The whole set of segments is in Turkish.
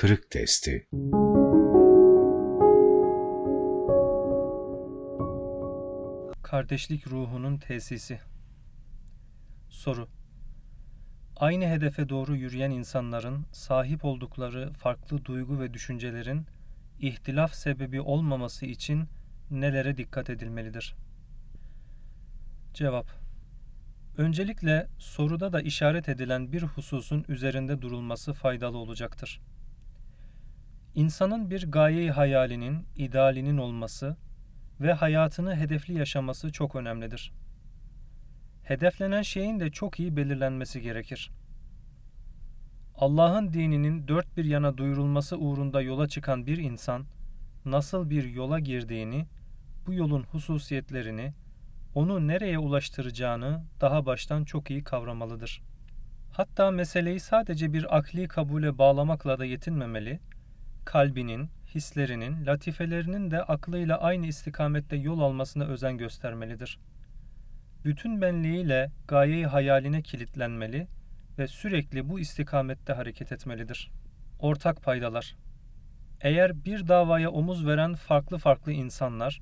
kırık testi. Kardeşlik ruhunun tesisi. Soru. Aynı hedefe doğru yürüyen insanların sahip oldukları farklı duygu ve düşüncelerin ihtilaf sebebi olmaması için nelere dikkat edilmelidir? Cevap. Öncelikle soruda da işaret edilen bir hususun üzerinde durulması faydalı olacaktır. İnsanın bir gayeyi hayalinin, idealinin olması ve hayatını hedefli yaşaması çok önemlidir. Hedeflenen şeyin de çok iyi belirlenmesi gerekir. Allah'ın dininin dört bir yana duyurulması uğrunda yola çıkan bir insan, nasıl bir yola girdiğini, bu yolun hususiyetlerini, onu nereye ulaştıracağını daha baştan çok iyi kavramalıdır. Hatta meseleyi sadece bir akli kabule bağlamakla da yetinmemeli, kalbinin, hislerinin, latifelerinin de aklıyla aynı istikamette yol almasına özen göstermelidir. Bütün benliğiyle gayeyi hayaline kilitlenmeli ve sürekli bu istikamette hareket etmelidir. Ortak paydalar Eğer bir davaya omuz veren farklı farklı insanlar,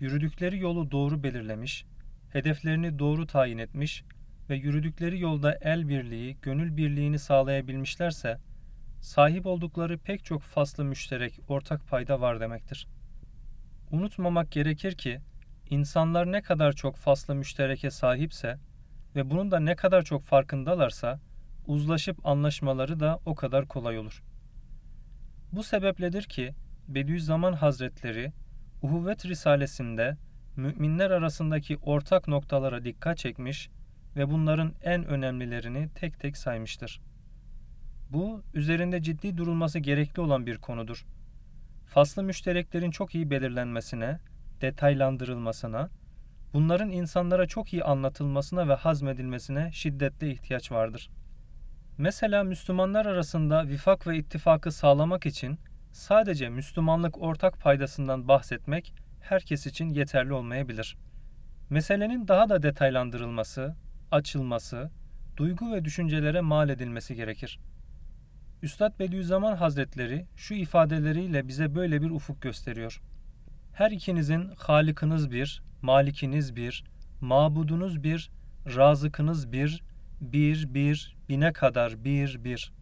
yürüdükleri yolu doğru belirlemiş, hedeflerini doğru tayin etmiş ve yürüdükleri yolda el birliği, gönül birliğini sağlayabilmişlerse, sahip oldukları pek çok faslı müşterek ortak payda var demektir. Unutmamak gerekir ki, insanlar ne kadar çok faslı müştereke sahipse ve bunun da ne kadar çok farkındalarsa, uzlaşıp anlaşmaları da o kadar kolay olur. Bu sebepledir ki, Bediüzzaman Hazretleri, Uhuvvet Risalesinde müminler arasındaki ortak noktalara dikkat çekmiş ve bunların en önemlilerini tek tek saymıştır. Bu, üzerinde ciddi durulması gerekli olan bir konudur. Faslı müştereklerin çok iyi belirlenmesine, detaylandırılmasına, bunların insanlara çok iyi anlatılmasına ve hazmedilmesine şiddetle ihtiyaç vardır. Mesela Müslümanlar arasında vifak ve ittifakı sağlamak için sadece Müslümanlık ortak paydasından bahsetmek herkes için yeterli olmayabilir. Meselenin daha da detaylandırılması, açılması, duygu ve düşüncelere mal edilmesi gerekir. Üstad Bediüzzaman Hazretleri şu ifadeleriyle bize böyle bir ufuk gösteriyor. Her ikinizin halikiniz bir, malikiniz bir, mabudunuz bir, razıkınız bir, bir bir, bine kadar bir bir.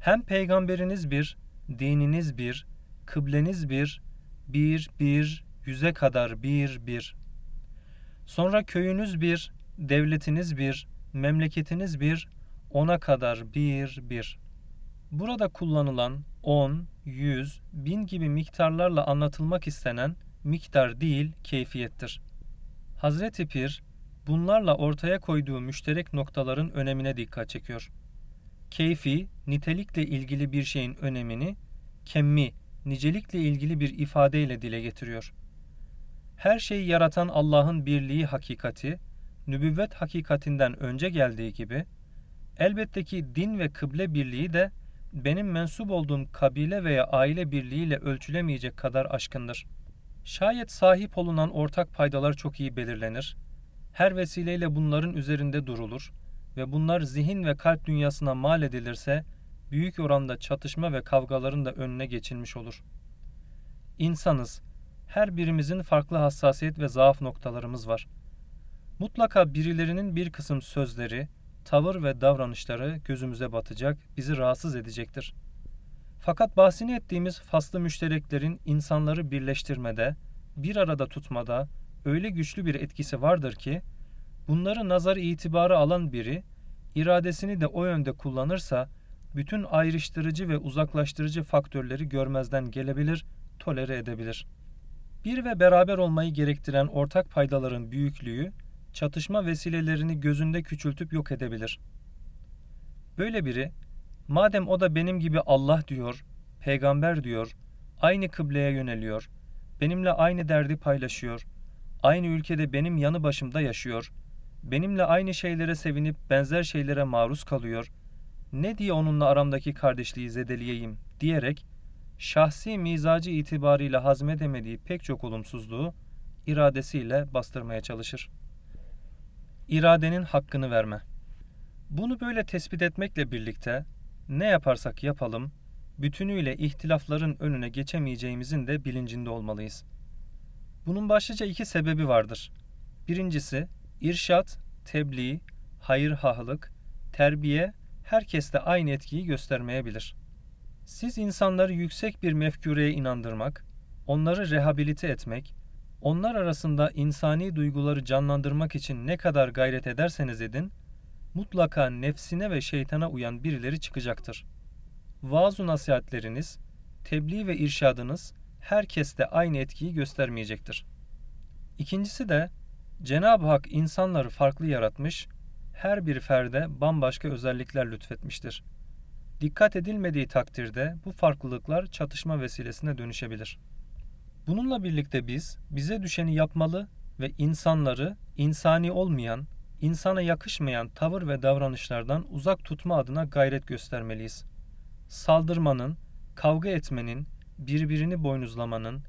Hem peygamberiniz bir, dininiz bir, kıbleniz bir, bir bir, yüze kadar bir bir. Sonra köyünüz bir, devletiniz bir, memleketiniz bir, ona kadar bir bir. Burada kullanılan on, yüz, bin gibi miktarlarla anlatılmak istenen miktar değil keyfiyettir. Hazreti Pir bunlarla ortaya koyduğu müşterek noktaların önemine dikkat çekiyor. Keyfi, nitelikle ilgili bir şeyin önemini, kemmi, nicelikle ilgili bir ifadeyle dile getiriyor. Her şeyi yaratan Allah'ın birliği hakikati, nübüvvet hakikatinden önce geldiği gibi, elbette ki din ve kıble birliği de benim mensup olduğum kabile veya aile birliğiyle ölçülemeyecek kadar aşkındır. Şayet sahip olunan ortak paydalar çok iyi belirlenir, her vesileyle bunların üzerinde durulur ve bunlar zihin ve kalp dünyasına mal edilirse büyük oranda çatışma ve kavgaların da önüne geçilmiş olur. İnsanız. Her birimizin farklı hassasiyet ve zaaf noktalarımız var. Mutlaka birilerinin bir kısım sözleri, tavır ve davranışları gözümüze batacak, bizi rahatsız edecektir. Fakat bahsini ettiğimiz faslı müştereklerin insanları birleştirmede, bir arada tutmada öyle güçlü bir etkisi vardır ki, bunları nazar itibarı alan biri, iradesini de o yönde kullanırsa, bütün ayrıştırıcı ve uzaklaştırıcı faktörleri görmezden gelebilir, tolere edebilir. Bir ve beraber olmayı gerektiren ortak paydaların büyüklüğü, çatışma vesilelerini gözünde küçültüp yok edebilir. Böyle biri, madem o da benim gibi Allah diyor, peygamber diyor, aynı kıbleye yöneliyor, benimle aynı derdi paylaşıyor, aynı ülkede benim yanı başımda yaşıyor, benimle aynı şeylere sevinip benzer şeylere maruz kalıyor.'' ne diye onunla aramdaki kardeşliği zedeleyeyim diyerek şahsi mizacı itibarıyla hazmedemediği pek çok olumsuzluğu iradesiyle bastırmaya çalışır. İradenin hakkını verme. Bunu böyle tespit etmekle birlikte ne yaparsak yapalım bütünüyle ihtilafların önüne geçemeyeceğimizin de bilincinde olmalıyız. Bunun başlıca iki sebebi vardır. Birincisi, irşat, tebliğ, hayırhahlık, terbiye herkeste aynı etkiyi göstermeyebilir. Siz insanları yüksek bir mefkureye inandırmak, onları rehabilite etmek, onlar arasında insani duyguları canlandırmak için ne kadar gayret ederseniz edin, mutlaka nefsine ve şeytana uyan birileri çıkacaktır. Vaaz-ı nasihatleriniz, tebliğ ve irşadınız herkeste aynı etkiyi göstermeyecektir. İkincisi de Cenab-ı Hak insanları farklı yaratmış, her bir ferde bambaşka özellikler lütfetmiştir. Dikkat edilmediği takdirde bu farklılıklar çatışma vesilesine dönüşebilir. Bununla birlikte biz bize düşeni yapmalı ve insanları insani olmayan, insana yakışmayan tavır ve davranışlardan uzak tutma adına gayret göstermeliyiz. Saldırmanın, kavga etmenin, birbirini boynuzlamanın,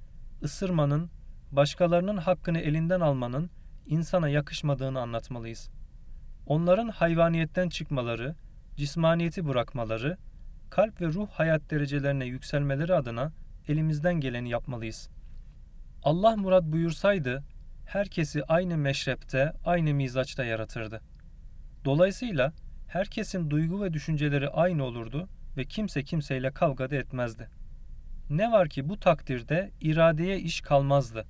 ısırmanın, başkalarının hakkını elinden almanın insana yakışmadığını anlatmalıyız. Onların hayvaniyetten çıkmaları, cismaniyeti bırakmaları, kalp ve ruh hayat derecelerine yükselmeleri adına elimizden geleni yapmalıyız. Allah murad buyursaydı, herkesi aynı meşrepte, aynı mizaçta yaratırdı. Dolayısıyla herkesin duygu ve düşünceleri aynı olurdu ve kimse kimseyle kavga da etmezdi. Ne var ki bu takdirde iradeye iş kalmazdı.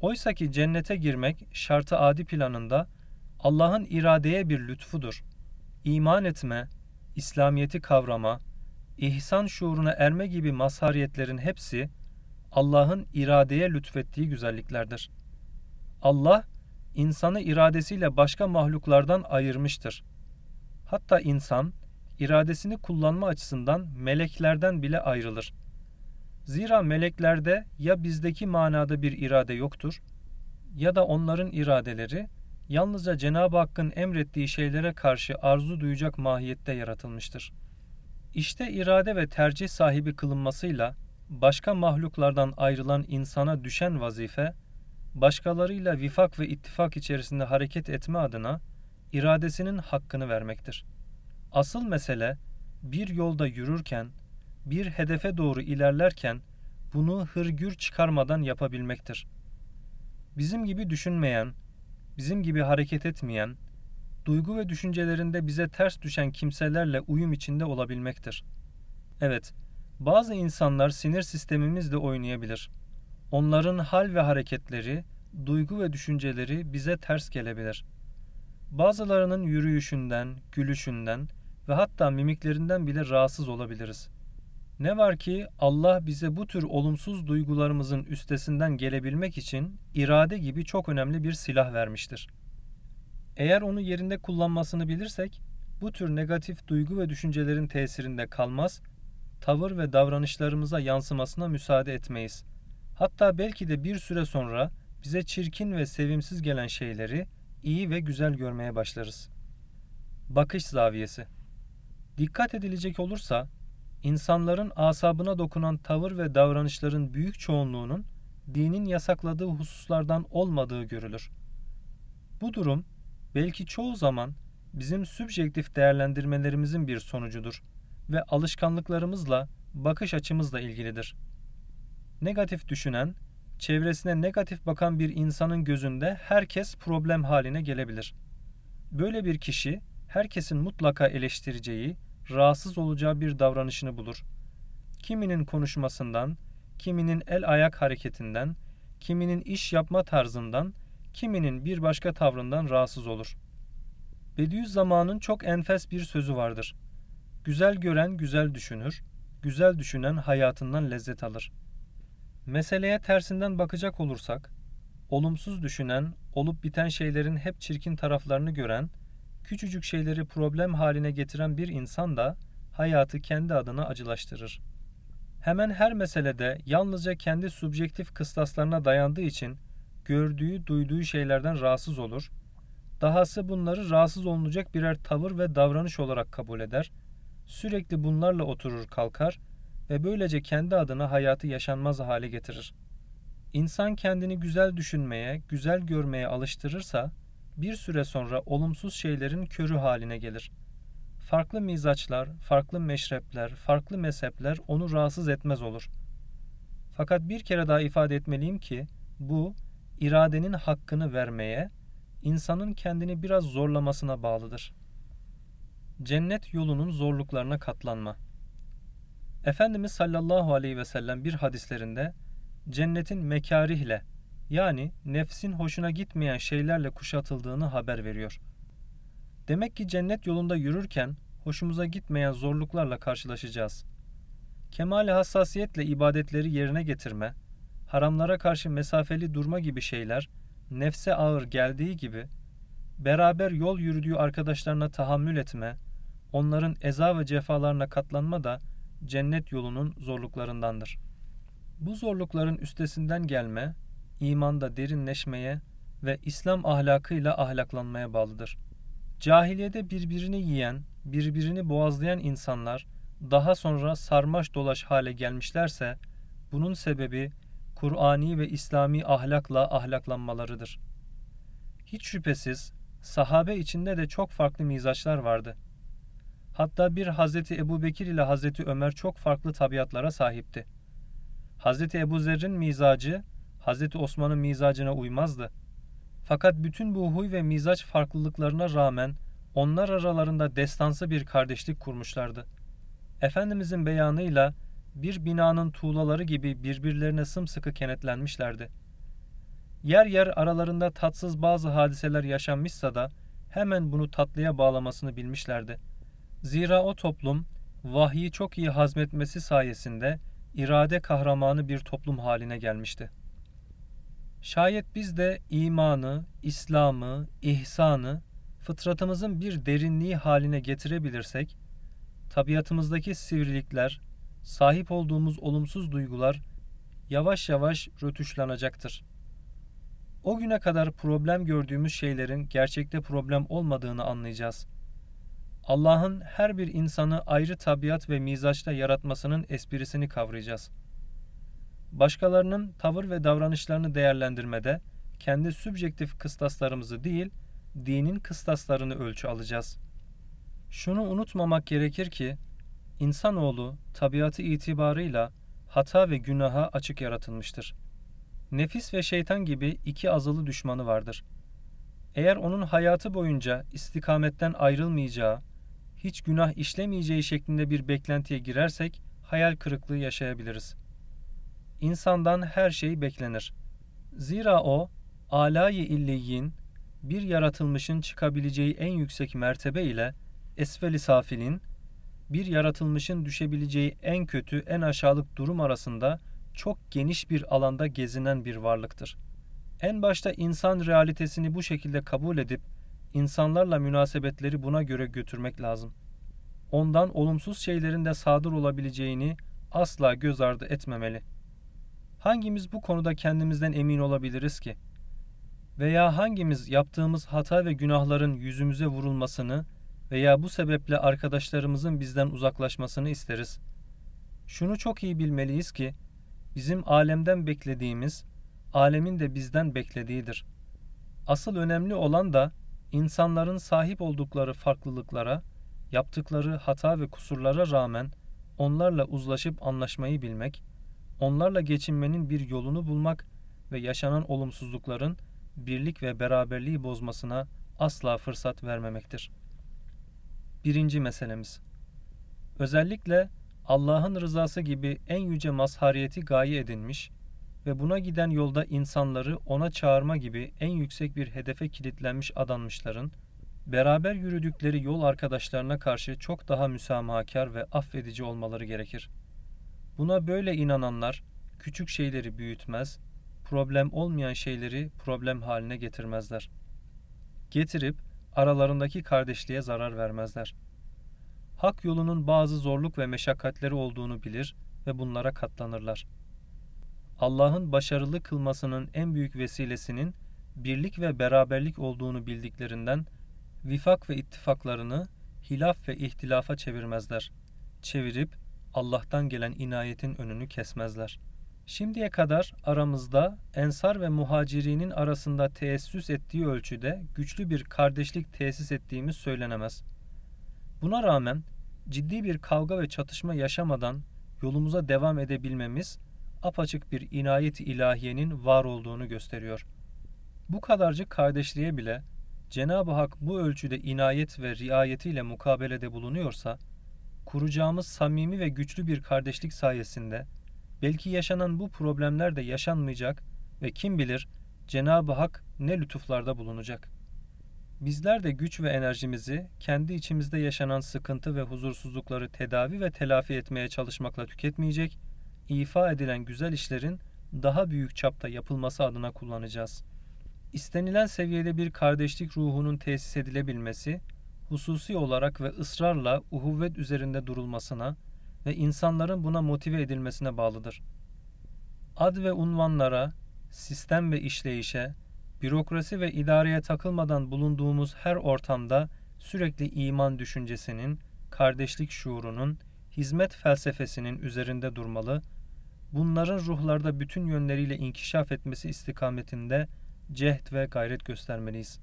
Oysa ki cennete girmek şartı adi planında Allah'ın iradeye bir lütfudur. İman etme, İslamiyeti kavrama, ihsan şuuruna erme gibi mazhariyetlerin hepsi Allah'ın iradeye lütfettiği güzelliklerdir. Allah, insanı iradesiyle başka mahluklardan ayırmıştır. Hatta insan, iradesini kullanma açısından meleklerden bile ayrılır. Zira meleklerde ya bizdeki manada bir irade yoktur ya da onların iradeleri yalnızca Cenab-ı Hakk'ın emrettiği şeylere karşı arzu duyacak mahiyette yaratılmıştır. İşte irade ve tercih sahibi kılınmasıyla başka mahluklardan ayrılan insana düşen vazife, başkalarıyla vifak ve ittifak içerisinde hareket etme adına iradesinin hakkını vermektir. Asıl mesele bir yolda yürürken, bir hedefe doğru ilerlerken bunu hırgür çıkarmadan yapabilmektir. Bizim gibi düşünmeyen, bizim gibi hareket etmeyen, duygu ve düşüncelerinde bize ters düşen kimselerle uyum içinde olabilmektir. Evet, bazı insanlar sinir sistemimizle oynayabilir. Onların hal ve hareketleri, duygu ve düşünceleri bize ters gelebilir. Bazılarının yürüyüşünden, gülüşünden ve hatta mimiklerinden bile rahatsız olabiliriz. Ne var ki Allah bize bu tür olumsuz duygularımızın üstesinden gelebilmek için irade gibi çok önemli bir silah vermiştir. Eğer onu yerinde kullanmasını bilirsek, bu tür negatif duygu ve düşüncelerin tesirinde kalmaz tavır ve davranışlarımıza yansımasına müsaade etmeyiz. Hatta belki de bir süre sonra bize çirkin ve sevimsiz gelen şeyleri iyi ve güzel görmeye başlarız. Bakış zaviyesi Dikkat edilecek olursa, insanların asabına dokunan tavır ve davranışların büyük çoğunluğunun dinin yasakladığı hususlardan olmadığı görülür. Bu durum belki çoğu zaman bizim sübjektif değerlendirmelerimizin bir sonucudur ve alışkanlıklarımızla, bakış açımızla ilgilidir. Negatif düşünen, çevresine negatif bakan bir insanın gözünde herkes problem haline gelebilir. Böyle bir kişi herkesin mutlaka eleştireceği, rahatsız olacağı bir davranışını bulur. Kiminin konuşmasından, kiminin el ayak hareketinden, kiminin iş yapma tarzından, kiminin bir başka tavrından rahatsız olur. Bediüzzaman'ın çok enfes bir sözü vardır. Güzel gören güzel düşünür, güzel düşünen hayatından lezzet alır. Meseleye tersinden bakacak olursak, olumsuz düşünen, olup biten şeylerin hep çirkin taraflarını gören, küçücük şeyleri problem haline getiren bir insan da hayatı kendi adına acılaştırır. Hemen her meselede yalnızca kendi subjektif kıstaslarına dayandığı için gördüğü, duyduğu şeylerden rahatsız olur. Dahası bunları rahatsız olunacak birer tavır ve davranış olarak kabul eder sürekli bunlarla oturur kalkar ve böylece kendi adına hayatı yaşanmaz hale getirir. İnsan kendini güzel düşünmeye, güzel görmeye alıştırırsa bir süre sonra olumsuz şeylerin körü haline gelir. farklı mizaçlar, farklı meşrepler, farklı mezhepler onu rahatsız etmez olur. Fakat bir kere daha ifade etmeliyim ki bu iradenin hakkını vermeye, insanın kendini biraz zorlamasına bağlıdır. Cennet yolunun zorluklarına katlanma. Efendimiz sallallahu aleyhi ve sellem bir hadislerinde cennetin mekarihle yani nefsin hoşuna gitmeyen şeylerle kuşatıldığını haber veriyor. Demek ki cennet yolunda yürürken hoşumuza gitmeyen zorluklarla karşılaşacağız. Kemal hassasiyetle ibadetleri yerine getirme, haramlara karşı mesafeli durma gibi şeyler nefse ağır geldiği gibi beraber yol yürüdüğü arkadaşlarına tahammül etme, onların eza ve cefalarına katlanma da cennet yolunun zorluklarındandır. Bu zorlukların üstesinden gelme, imanda derinleşmeye ve İslam ahlakıyla ahlaklanmaya bağlıdır. Cahiliyede birbirini yiyen, birbirini boğazlayan insanlar daha sonra sarmaş dolaş hale gelmişlerse bunun sebebi Kur'ani ve İslami ahlakla ahlaklanmalarıdır. Hiç şüphesiz sahabe içinde de çok farklı mizaçlar vardı. Hatta bir Hazreti Ebu Bekir ile Hazreti Ömer çok farklı tabiatlara sahipti. Hazreti Ebu Zer'in mizacı Hazreti Osman'ın mizacına uymazdı. Fakat bütün bu huy ve mizaç farklılıklarına rağmen onlar aralarında destansı bir kardeşlik kurmuşlardı. Efendimizin beyanıyla bir binanın tuğlaları gibi birbirlerine sımsıkı kenetlenmişlerdi. Yer yer aralarında tatsız bazı hadiseler yaşanmışsa da hemen bunu tatlıya bağlamasını bilmişlerdi. Zira o toplum vahyi çok iyi hazmetmesi sayesinde irade kahramanı bir toplum haline gelmişti. Şayet biz de imanı, İslam'ı, ihsanı fıtratımızın bir derinliği haline getirebilirsek, tabiatımızdaki sivrilikler, sahip olduğumuz olumsuz duygular yavaş yavaş rötuşlanacaktır. O güne kadar problem gördüğümüz şeylerin gerçekte problem olmadığını anlayacağız. Allah'ın her bir insanı ayrı tabiat ve mizaçla yaratmasının esprisini kavrayacağız. Başkalarının tavır ve davranışlarını değerlendirmede kendi sübjektif kıstaslarımızı değil, dinin kıstaslarını ölçü alacağız. Şunu unutmamak gerekir ki İnsanoğlu tabiatı itibarıyla hata ve günaha açık yaratılmıştır. Nefis ve şeytan gibi iki azılı düşmanı vardır. Eğer onun hayatı boyunca istikametten ayrılmayacağı, hiç günah işlemeyeceği şeklinde bir beklentiye girersek hayal kırıklığı yaşayabiliriz. İnsandan her şey beklenir. Zira o, alayı illiyin, bir yaratılmışın çıkabileceği en yüksek mertebe ile esfeli safilin, bir yaratılmışın düşebileceği en kötü, en aşağılık durum arasında çok geniş bir alanda gezinen bir varlıktır. En başta insan realitesini bu şekilde kabul edip insanlarla münasebetleri buna göre götürmek lazım. Ondan olumsuz şeylerin de sadır olabileceğini asla göz ardı etmemeli. Hangimiz bu konuda kendimizden emin olabiliriz ki? Veya hangimiz yaptığımız hata ve günahların yüzümüze vurulmasını veya bu sebeple arkadaşlarımızın bizden uzaklaşmasını isteriz. Şunu çok iyi bilmeliyiz ki bizim alemden beklediğimiz alemin de bizden beklediğidir. Asıl önemli olan da insanların sahip oldukları farklılıklara, yaptıkları hata ve kusurlara rağmen onlarla uzlaşıp anlaşmayı bilmek, onlarla geçinmenin bir yolunu bulmak ve yaşanan olumsuzlukların birlik ve beraberliği bozmasına asla fırsat vermemektir.'' birinci meselemiz. Özellikle Allah'ın rızası gibi en yüce mazhariyeti gaye edinmiş ve buna giden yolda insanları ona çağırma gibi en yüksek bir hedefe kilitlenmiş adanmışların, beraber yürüdükleri yol arkadaşlarına karşı çok daha müsamahakar ve affedici olmaları gerekir. Buna böyle inananlar, küçük şeyleri büyütmez, problem olmayan şeyleri problem haline getirmezler. Getirip aralarındaki kardeşliğe zarar vermezler. Hak yolunun bazı zorluk ve meşakkatleri olduğunu bilir ve bunlara katlanırlar. Allah'ın başarılı kılmasının en büyük vesilesinin birlik ve beraberlik olduğunu bildiklerinden vifak ve ittifaklarını hilaf ve ihtilafa çevirmezler. Çevirip Allah'tan gelen inayetin önünü kesmezler.'' Şimdiye kadar aramızda ensar ve muhacirinin arasında teessüs ettiği ölçüde güçlü bir kardeşlik tesis ettiğimiz söylenemez. Buna rağmen ciddi bir kavga ve çatışma yaşamadan yolumuza devam edebilmemiz apaçık bir inayet ilahiyenin var olduğunu gösteriyor. Bu kadarcık kardeşliğe bile Cenab-ı Hak bu ölçüde inayet ve riayetiyle mukabelede bulunuyorsa, kuracağımız samimi ve güçlü bir kardeşlik sayesinde belki yaşanan bu problemler de yaşanmayacak ve kim bilir Cenab-ı Hak ne lütuflarda bulunacak. Bizler de güç ve enerjimizi kendi içimizde yaşanan sıkıntı ve huzursuzlukları tedavi ve telafi etmeye çalışmakla tüketmeyecek, ifa edilen güzel işlerin daha büyük çapta yapılması adına kullanacağız. İstenilen seviyede bir kardeşlik ruhunun tesis edilebilmesi, hususi olarak ve ısrarla uhuvvet üzerinde durulmasına ve insanların buna motive edilmesine bağlıdır. Ad ve unvanlara, sistem ve işleyişe, bürokrasi ve idareye takılmadan bulunduğumuz her ortamda sürekli iman düşüncesinin, kardeşlik şuurunun, hizmet felsefesinin üzerinde durmalı, bunların ruhlarda bütün yönleriyle inkişaf etmesi istikametinde cehd ve gayret göstermeliyiz.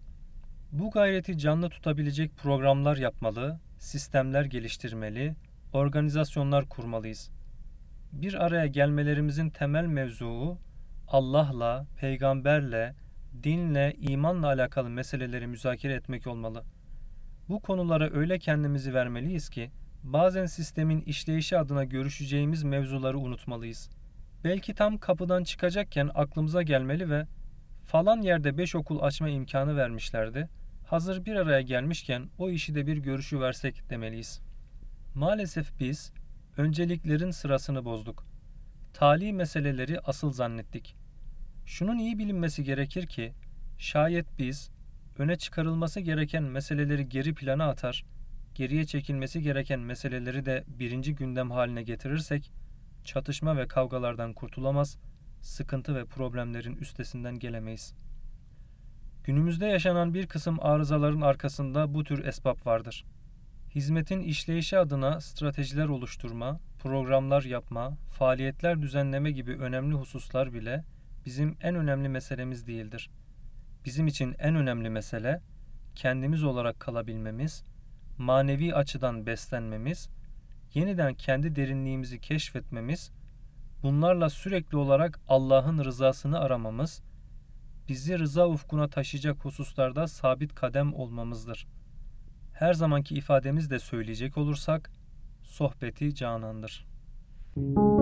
Bu gayreti canlı tutabilecek programlar yapmalı, sistemler geliştirmeli, organizasyonlar kurmalıyız. Bir araya gelmelerimizin temel mevzuu Allah'la, peygamberle, dinle, imanla alakalı meseleleri müzakere etmek olmalı. Bu konulara öyle kendimizi vermeliyiz ki bazen sistemin işleyişi adına görüşeceğimiz mevzuları unutmalıyız. Belki tam kapıdan çıkacakken aklımıza gelmeli ve falan yerde beş okul açma imkanı vermişlerdi. Hazır bir araya gelmişken o işi de bir görüşü versek demeliyiz. Maalesef biz önceliklerin sırasını bozduk. Tali meseleleri asıl zannettik. Şunun iyi bilinmesi gerekir ki şayet biz öne çıkarılması gereken meseleleri geri plana atar, geriye çekilmesi gereken meseleleri de birinci gündem haline getirirsek çatışma ve kavgalardan kurtulamaz, sıkıntı ve problemlerin üstesinden gelemeyiz. Günümüzde yaşanan bir kısım arızaların arkasında bu tür esbab vardır. Hizmetin işleyişi adına stratejiler oluşturma, programlar yapma, faaliyetler düzenleme gibi önemli hususlar bile bizim en önemli meselemiz değildir. Bizim için en önemli mesele kendimiz olarak kalabilmemiz, manevi açıdan beslenmemiz, yeniden kendi derinliğimizi keşfetmemiz, bunlarla sürekli olarak Allah'ın rızasını aramamız, bizi rıza ufkuna taşıyacak hususlarda sabit kadem olmamızdır. Her zamanki ifademizle söyleyecek olursak, sohbeti canandır. Müzik